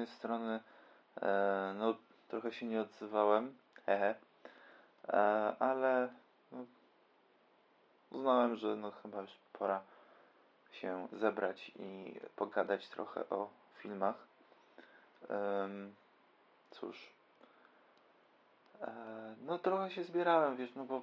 jednej strony e, no trochę się nie odzywałem, hehe, e, ale no, uznałem, że no chyba już pora się zebrać i pogadać trochę o filmach. Cóż, e, no trochę się zbierałem, wiesz, no bo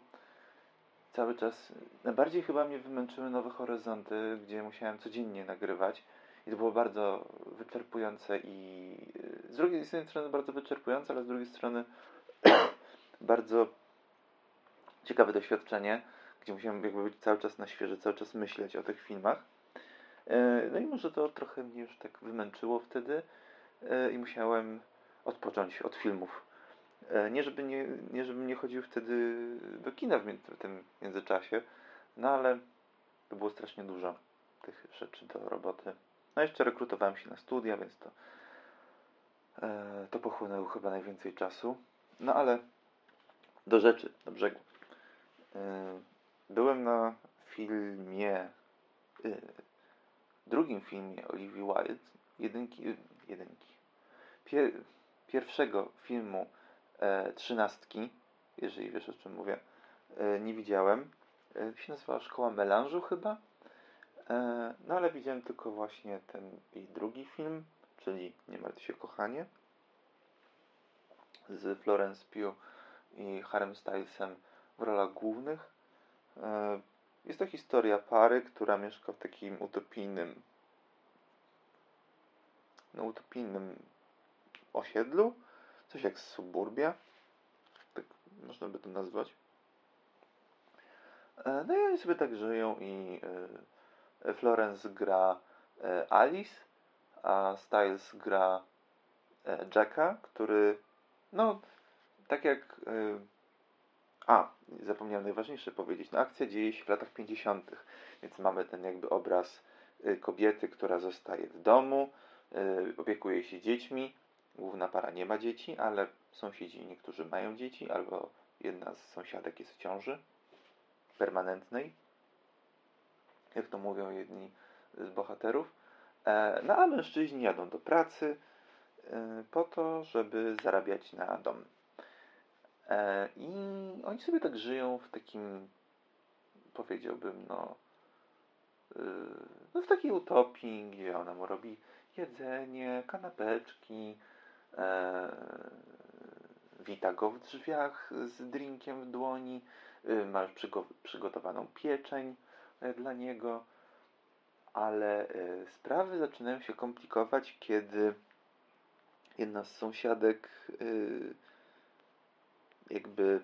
cały czas. Najbardziej chyba mnie wymęczyły Nowe Horyzonty, gdzie musiałem codziennie nagrywać. I to było bardzo wyczerpujące i y, z drugiej z jednej strony bardzo wyczerpujące, ale z drugiej strony bardzo ciekawe doświadczenie, gdzie musiałem jakby być cały czas na świeżo, cały czas myśleć o tych filmach. E, No i może to trochę mnie już tak wymęczyło wtedy e, i musiałem odpocząć od filmów. Nie, żeby nie, nie żebym nie chodził wtedy do kina w tym międzyczasie, no ale to było strasznie dużo tych rzeczy do roboty. No jeszcze rekrutowałem się na studia, więc to, e, to pochłonęło chyba najwięcej czasu. No ale do rzeczy, do brzegu. E, byłem na filmie, e, drugim filmie Olivia Wilde, jedynki, jedynki, pier, pierwszego filmu e, trzynastki, jeżeli wiesz o czym mówię, e, nie widziałem. E, się nazywała Szkoła Melanżu chyba. E, no ale widziałem tylko właśnie ten jej drugi film, czyli Nie martw się kochanie z Florence Pugh i Harem Stylesem w rolach głównych. E, jest to historia pary, która mieszka w takim utopijnym no, utopijnym osiedlu, coś jak suburbia, tak można by to nazwać. E, No i oni sobie tak żyją i Florence gra e, Alice, a Styles gra e, Jacka, który no tak jak e, a, zapomniałem najważniejsze powiedzieć. No, akcja dzieje się w latach 50., więc mamy ten jakby obraz kobiety, która zostaje w domu, opiekuje się dziećmi. Główna para nie ma dzieci, ale sąsiedzi niektórzy mają dzieci, albo jedna z sąsiadek jest w ciąży permanentnej, jak to mówią jedni z bohaterów. E, No a mężczyźni jadą do pracy y, po to, żeby zarabiać na dom. E, I oni sobie tak żyją w takim, powiedziałbym, no, no w takiej utopii, gdzie ona mu robi jedzenie, kanapeczki, e, wita go w drzwiach z drinkiem w dłoni, y, ma już przygo- przygotowaną pieczeń e, dla niego, ale e, sprawy zaczynają się komplikować, kiedy jedna z sąsiadek y, jakby,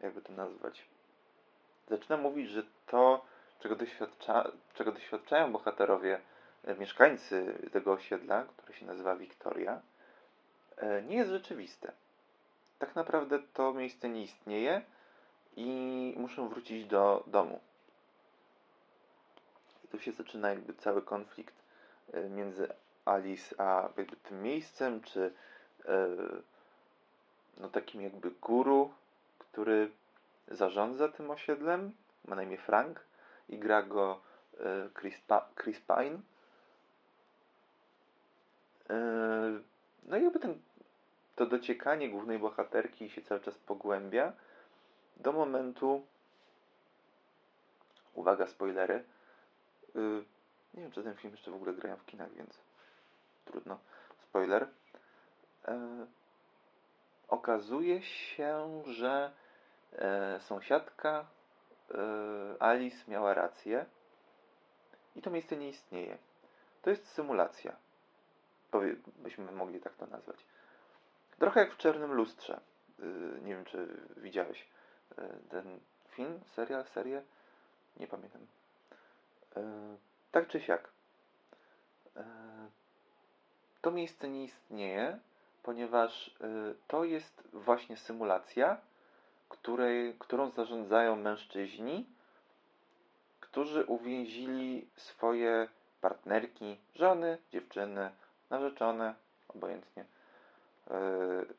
jakby to nazwać, zaczyna mówić, że to, czego, doświadcza, czego doświadczają bohaterowie, e, mieszkańcy tego osiedla, które się nazywa Wiktoria, e, nie jest rzeczywiste. Tak naprawdę to miejsce nie istnieje i muszą wrócić do domu. Tu się zaczyna jakby cały konflikt e, między Alice a jakby tym miejscem, czy e, no takim jakby guru, który zarządza tym osiedlem, ma na imię Frank i gra go e, Chris, pa- Chris Pine. No i jakby ten, to dociekanie głównej bohaterki się cały czas pogłębia do momentu uwaga, spoilery nie wiem, czy ten film jeszcze w ogóle grają w kinach, więc trudno. Spoiler. E, okazuje się, że e, sąsiadka e, Alice miała rację i to miejsce nie istnieje. To jest symulacja. Byśmy mogli tak to nazwać. Trochę jak w czarnym lustrze. y, nie wiem czy widziałeś y, ten film, serial, serię, nie pamiętam. Y, tak czy siak, to miejsce nie istnieje, ponieważ to jest właśnie symulacja, której, którą zarządzają mężczyźni, którzy uwięzili swoje partnerki, żony, dziewczyny, narzeczone, obojętnie, e,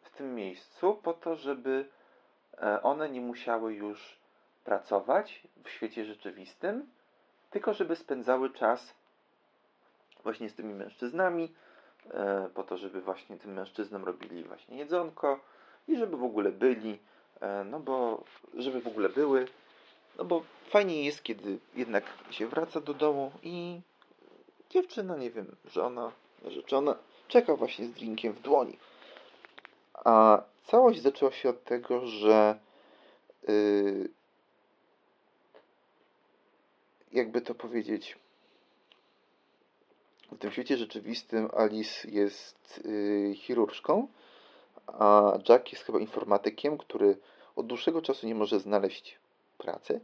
w tym miejscu, po to, żeby e, one nie musiały już pracować w świecie rzeczywistym, tylko żeby spędzały czas właśnie z tymi mężczyznami, e, po to, żeby właśnie tym mężczyznom robili właśnie jedzonko i żeby w ogóle byli, no bo żeby w ogóle były, no bo fajnie jest, kiedy jednak się wraca do domu i dziewczyna, nie wiem, żona, narzeczona, czeka właśnie z drinkiem w dłoni. A całość zaczęła się od tego, że yy, jakby to powiedzieć, w tym świecie rzeczywistym Alice jest yy, chirurżką, a Jack jest chyba informatykiem, który od dłuższego czasu nie może znaleźć pracy.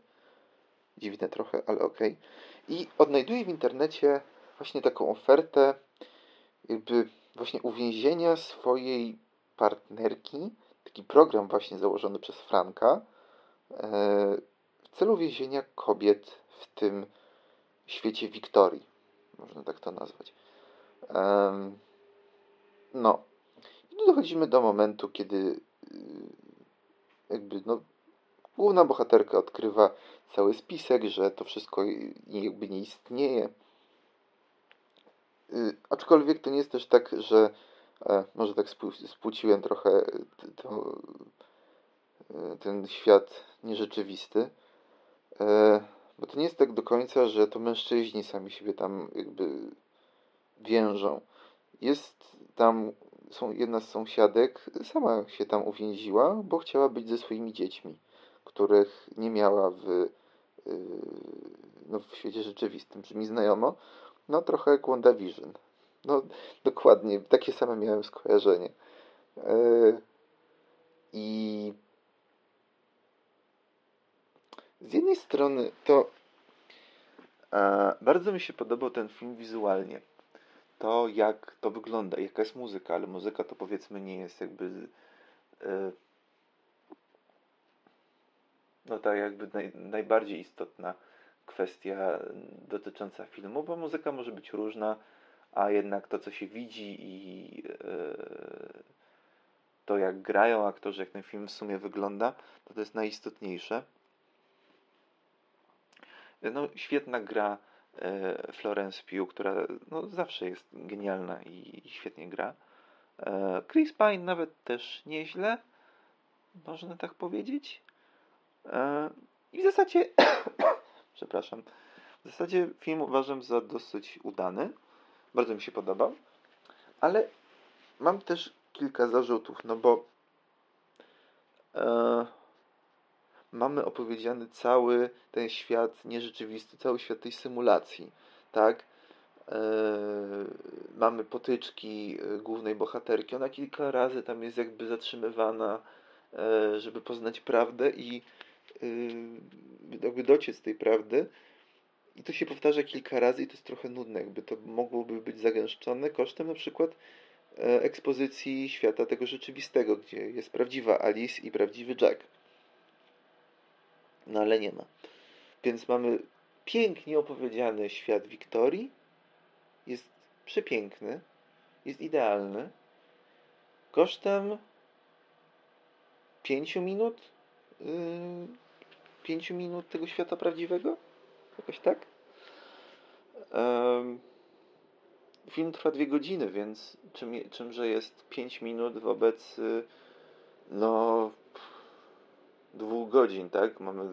Dziwne trochę, ale okej. Okay. I odnajduje w internecie właśnie taką ofertę jakby właśnie uwięzienia swojej partnerki, taki program właśnie założony przez Franka e, w celu więzienia kobiet w tym świecie Wiktorii. Można tak to nazwać. No. I tu dochodzimy do momentu, kiedy y, jakby no, główna bohaterka odkrywa cały spisek, że to wszystko jakby nie istnieje Y, aczkolwiek to nie jest też tak, że e, może tak spłuciłem trochę to, e, ten świat nierzeczywisty, e, bo to nie jest tak do końca, że to mężczyźni sami siebie tam jakby więżą. Jest tam, są jedna z sąsiadek, sama się tam uwięziła, bo chciała być ze swoimi dziećmi, których nie miała w, y, no, w świecie rzeczywistym. Brzmi znajomo, no trochę jak WandaVision. No dokładnie, takie same miałem skojarzenie. Yy, I z jednej strony to bardzo mi się podobał ten film wizualnie. To jak to wygląda, jaka jest muzyka, ale muzyka to powiedzmy nie jest jakby yy, no tak jakby naj, najbardziej istotna kwestia dotycząca filmu, bo muzyka może być różna, a jednak to, co się widzi i e, to, jak grają aktorzy, jak ten film w sumie wygląda, to to jest najistotniejsze. No, świetna gra e, Florence Pugh, która no, zawsze jest genialna i, świetnie gra. E, Chris Pine nawet też nieźle, można tak powiedzieć. I w zasadzie przepraszam. W zasadzie film uważam za dosyć udany. Bardzo mi się podobał. Ale mam też kilka zarzutów, no bo e, mamy opowiedziany cały ten świat nierzeczywisty, cały świat tej symulacji, tak? E, mamy potyczki e, głównej bohaterki. Ona kilka razy tam jest jakby zatrzymywana, e, żeby poznać prawdę i Y, jakby dociec tej prawdy. I to się powtarza kilka razy i to jest trochę nudne, jakby to mogłoby być zagęszczone kosztem na przykład ekspozycji świata tego rzeczywistego, gdzie jest prawdziwa Alice i prawdziwy Jack. No ale nie ma. Więc mamy pięknie opowiedziany świat Wiktorii. Jest przepiękny, jest idealny. Kosztem pięciu minut yy, 5 minut tego świata prawdziwego? Jakoś tak? Um, film trwa dwie godziny, więc czym, czymże jest 5 minut wobec y, no godzin, tak? Mamy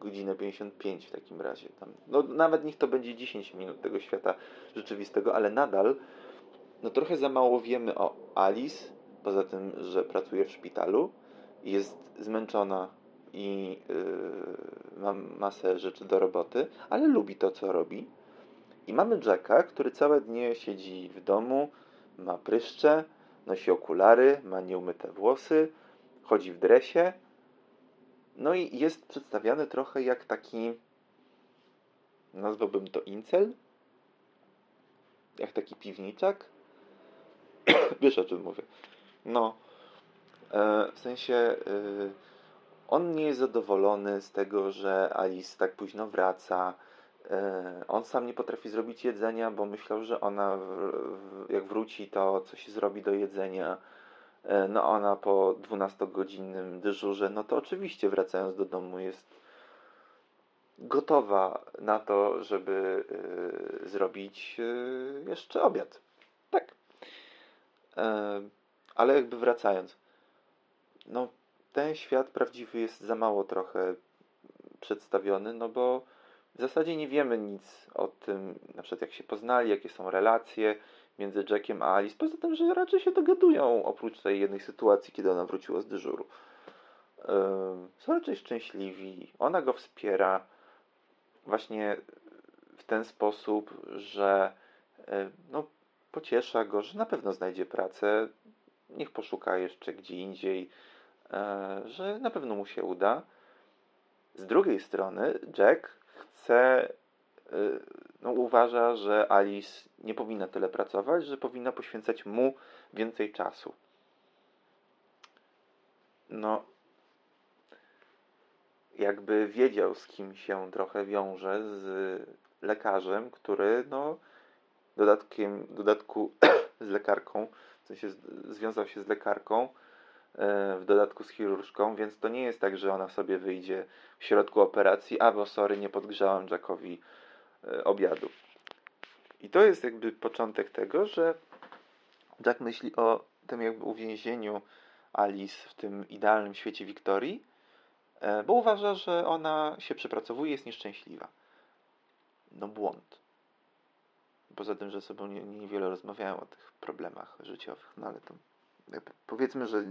godzinę 55 w takim razie. Tam, no nawet niech to będzie 10 minut tego świata rzeczywistego, ale nadal no trochę za mało wiemy o Alice, poza tym, że pracuje w szpitalu jest zmęczona i yy, ma masę rzeczy do roboty, ale lubi to, co robi. I mamy Jacka, który całe dnie siedzi w domu, ma pryszcze, nosi okulary, ma nieumyte włosy, chodzi w dresie. No i jest przedstawiany trochę jak taki, nazwałbym to incel, jak taki piwniczak. Wiesz o czym mówię. No, e, w sensie e, on nie jest zadowolony z tego, że Alice tak późno wraca. E, on sam nie potrafi zrobić jedzenia, bo myślał, że ona jak wróci, to coś zrobi do jedzenia. E, no ona po 12-godzinnym dyżurze, no to oczywiście wracając do domu jest gotowa na to, żeby y, zrobić y, jeszcze obiad. Tak. Ale jakby wracając, no ten świat prawdziwy jest za mało trochę przedstawiony, no bo w zasadzie nie wiemy nic o tym, na przykład jak się poznali, jakie są relacje między Jackiem a Alice, poza tym, że raczej się dogadują, oprócz tej jednej sytuacji, kiedy ona wróciła z dyżuru. Są raczej szczęśliwi, ona go wspiera właśnie w ten sposób, że no, pociesza go, że na pewno znajdzie pracę, niech poszuka jeszcze gdzie indziej, e, że na pewno mu się uda. Z drugiej strony Jack chce, e, no, uważa, że Alice nie powinna tyle pracować, że powinna poświęcać mu więcej czasu. No, jakby wiedział, z kim się trochę wiąże, z lekarzem, który, no, dodatkiem, dodatku z lekarką, w sensie związał się z lekarką, e, w dodatku z chirurżką, więc to nie jest tak, że ona sobie wyjdzie w środku operacji, a bo sorry, nie podgrzałam Jackowi obiadu. I to jest jakby początek tego, że Jack myśli o tym jakby uwięzieniu Alice w tym idealnym świecie Wiktorii, e, bo uważa, że ona się przepracowuje, jest nieszczęśliwa. No błąd. Poza tym, że nie, niewiele rozmawiałem o tych problemach życiowych, no ale to powiedzmy, że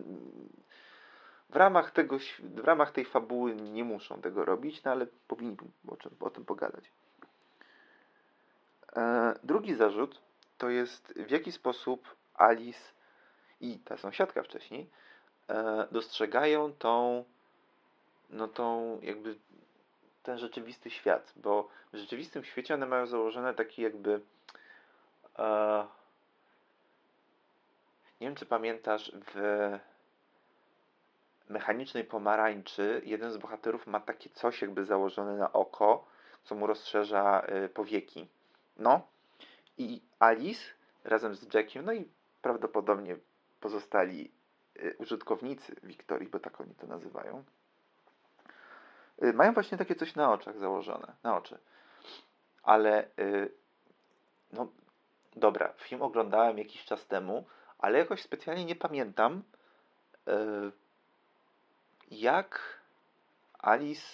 w ramach, tego, w ramach tej fabuły nie muszą tego robić, no ale powinni o, czym, o tym pogadać. E, drugi zarzut to jest w jaki sposób Alice i ta sąsiadka wcześniej e, dostrzegają tą, no tą jakby ten rzeczywisty świat, bo w rzeczywistym świecie one mają założone taki jakby e, nie wiem czy pamiętasz w mechanicznej pomarańczy jeden z bohaterów ma takie coś jakby założone na oko, co mu rozszerza y, powieki. No. I Alice razem z Jackiem, no i prawdopodobnie pozostali y, użytkownicy Wiktorii, bo tak oni to nazywają, y, mają właśnie takie coś na oczach założone, na oczy. Ale y, no dobra, film oglądałem jakiś czas temu, ale jakoś specjalnie nie pamiętam jak Alice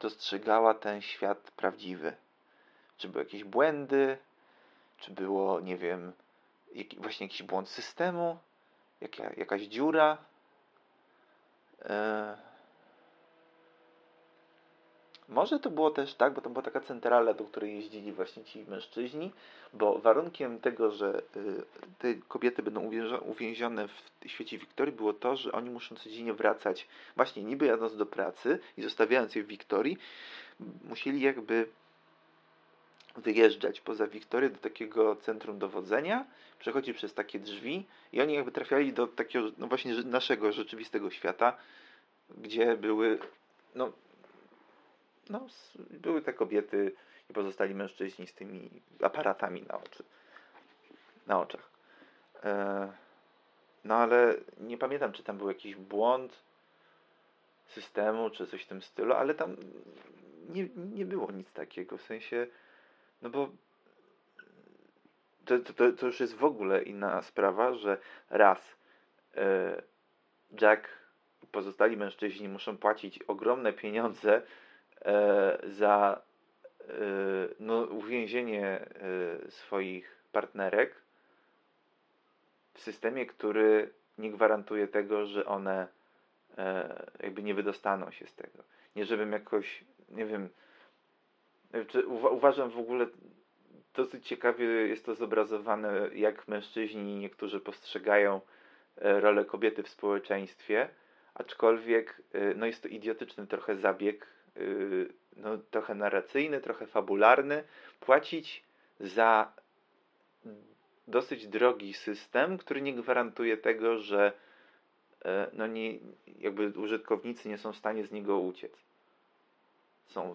dostrzegała ten świat prawdziwy. Czy były jakieś błędy, czy było, nie wiem, jak, właśnie jakiś błąd systemu, jaka, jakaś dziura. E, może to było też tak, bo to była taka centrala, do której jeździli właśnie ci mężczyźni, bo warunkiem tego, że y, te kobiety będą uwięzione w świecie Wiktorii było to, że oni muszą codziennie wracać, właśnie niby jadąc do pracy i zostawiając je w Wiktorii, musieli jakby wyjeżdżać poza Wiktorię do takiego centrum dowodzenia, przechodzić przez takie drzwi i oni jakby trafiali do takiego, no właśnie naszego rzeczywistego świata, gdzie były, no, no były te kobiety i pozostali mężczyźni z tymi aparatami na oczy, na oczach. E, no ale nie pamiętam, czy tam był jakiś błąd systemu, czy coś w tym stylu, ale tam nie, nie było nic takiego, w sensie no bo to, to, to już jest w ogóle inna sprawa, że raz e, Jack i pozostali mężczyźni muszą płacić ogromne pieniądze e, za e, no, uwięzienie swoich partnerek w systemie, który nie gwarantuje tego, że one jakby nie wydostaną się z tego. Nie żebym jakoś, nie wiem, uważam w ogóle dosyć ciekawie jest to zobrazowane, jak mężczyźni niektórzy postrzegają e, rolę kobiety w społeczeństwie, aczkolwiek e, no jest to idiotyczny trochę zabieg, e, no trochę narracyjny, trochę fabularny, płacić za dosyć drogi system, który nie gwarantuje tego, że no nie, jakby użytkownicy nie są w stanie z niego uciec. Są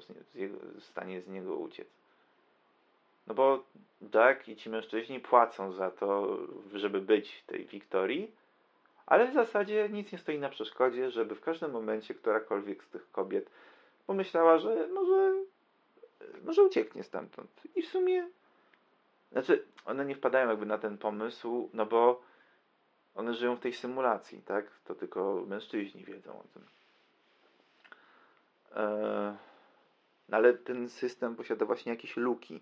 w stanie z niego uciec. No bo Jack i ci mężczyźni płacą za to, żeby być w tej Wiktorii, ale w zasadzie nic nie stoi na przeszkodzie, żeby w każdym momencie którakolwiek z tych kobiet pomyślała, że może, może ucieknie stamtąd. I w sumie, znaczy, one nie wpadają jakby na ten pomysł, no bo one żyją w tej symulacji, tak? To tylko mężczyźni wiedzą o tym. Eee, ale ten system posiada właśnie jakieś luki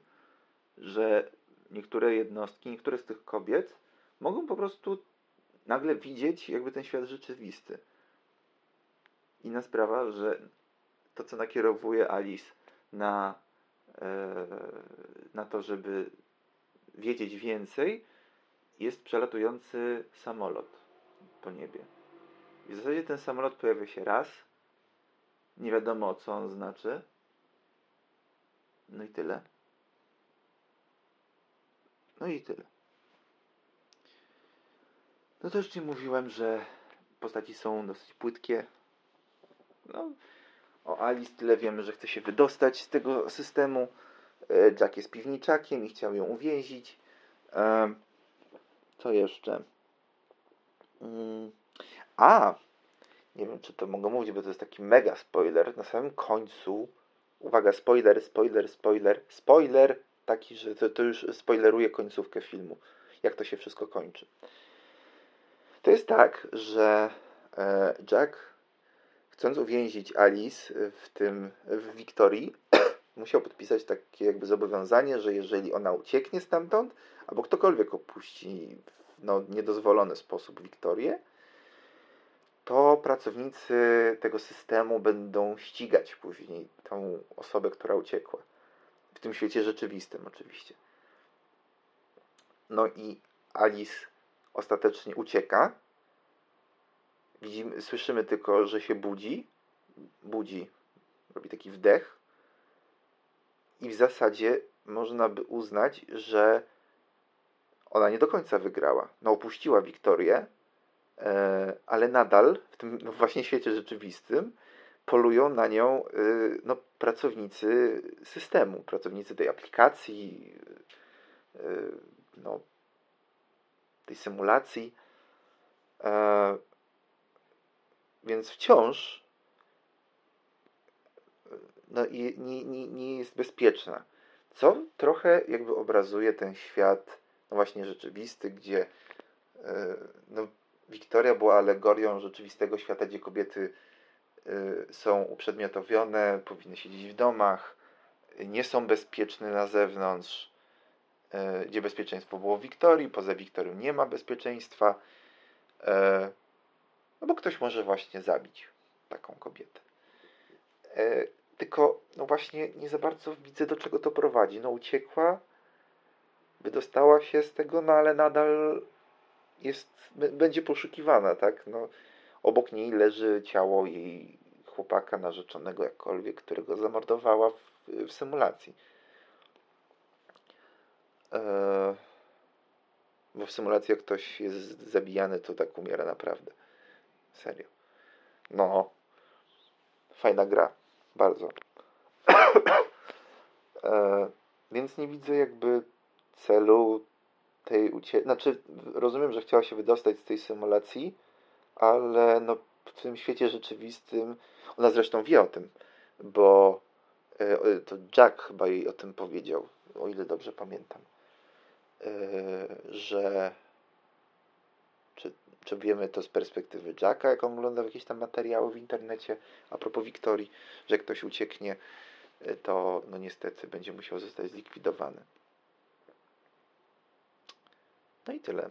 że niektóre jednostki, niektóre z tych kobiet mogą po prostu nagle widzieć jakby ten świat rzeczywisty. Inna sprawa, że to, co nakierowuje Alice na, e, na to, żeby wiedzieć więcej, jest przelatujący samolot po niebie. I w zasadzie ten samolot pojawia się raz. Nie wiadomo, co on znaczy. No i tyle. No i tyle. No już Ci mówiłem, że postaci są dosyć płytkie. No, o Alice tyle wiemy, że chce się wydostać z tego systemu. E, Jack jest piwniczakiem i chciał ją uwięzić. E, co jeszcze? Mm, a, nie wiem, czy to mogę mówić, bo to jest taki mega spoiler. Na samym końcu, uwaga, spoiler, spoiler, spoiler, spoiler, taki, że to, to już spoileruje końcówkę filmu, jak to się wszystko kończy. To jest tak, że e, Jack, chcąc uwięzić Alice w tym, w Wiktorii, musiał podpisać takie jakby zobowiązanie, że jeżeli ona ucieknie stamtąd, albo ktokolwiek opuści no, niedozwolony sposób Wiktorię, to pracownicy tego systemu będą ścigać później tą osobę, która uciekła w tym świecie rzeczywistym oczywiście. No i Alice ostatecznie ucieka. Widzimy, słyszymy tylko, że się budzi. Budzi, robi taki wdech. I w zasadzie można by uznać, że ona nie do końca wygrała. No, opuściła Wiktorię, ale nadal w tym no właśnie świecie rzeczywistym polują na nią y, no, pracownicy systemu, pracownicy tej aplikacji, y, no, tej symulacji. E, więc wciąż no, nie, nie, nie jest bezpieczna. Co trochę jakby obrazuje ten świat no właśnie rzeczywisty, gdzie e, no, Wiktoria była alegorią rzeczywistego świata, gdzie kobiety Y, są uprzedmiotowione, powinny siedzieć w domach, nie są bezpieczne na zewnątrz, y, gdzie bezpieczeństwo było w Wiktorii, poza Wiktorią nie ma bezpieczeństwa, y, no bo ktoś może właśnie zabić taką kobietę. Tylko, no właśnie, nie za bardzo widzę, do czego to prowadzi. No, uciekła, wydostała się z tego, no ale nadal jest, będzie poszukiwana, tak? No, Obok niej leży ciało jej chłopaka, narzeczonego jakkolwiek, którego zamordowała w, w symulacji. Eee, bo w symulacji jak ktoś jest zabijany, to tak umiera naprawdę. Serio. No. Fajna gra. Bardzo. eee, więc nie widzę jakby celu tej ucieczki. Znaczy, rozumiem, że chciała się wydostać z tej symulacji, ale no, w tym świecie rzeczywistym, ona zresztą wie o tym, bo e, to Jack chyba jej o tym powiedział, o ile dobrze pamiętam, e, że czy, czy wiemy to z perspektywy Jacka, jak on oglądał jakieś tam materiały w internecie a propos Wiktorii, że ktoś ucieknie, e, to no niestety będzie musiał zostać zlikwidowany. No i tyle.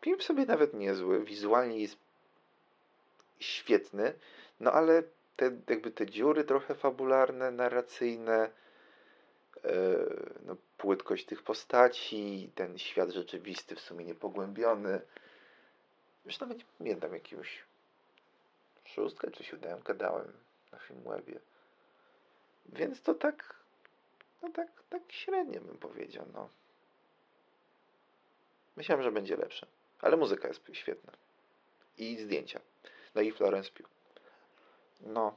Film w sobie nawet niezły, wizualnie jest świetny, no ale te, jakby te dziury trochę fabularne, narracyjne, yy, no, płytkość tych postaci, ten świat rzeczywisty w sumie niepogłębiony, już nawet nie pamiętam jakąś szóstkę czy siódemkę dałem na Filmwebie. Więc to tak, no tak, tak średnio bym powiedział, no. Myślałem, że będzie lepsze, ale muzyka jest świetna. I zdjęcia. No i Florence Pugh. No.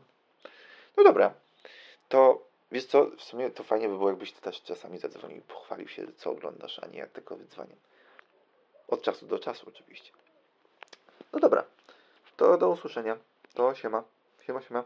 No dobra. To wiesz co, w sumie to fajnie by było, jakbyś ty też czasami zadzwonił i pochwalił się, co oglądasz, a nie jak tylko wydzwaniam. Od czasu do czasu oczywiście. No dobra. To do usłyszenia. To siema. Siema, siema.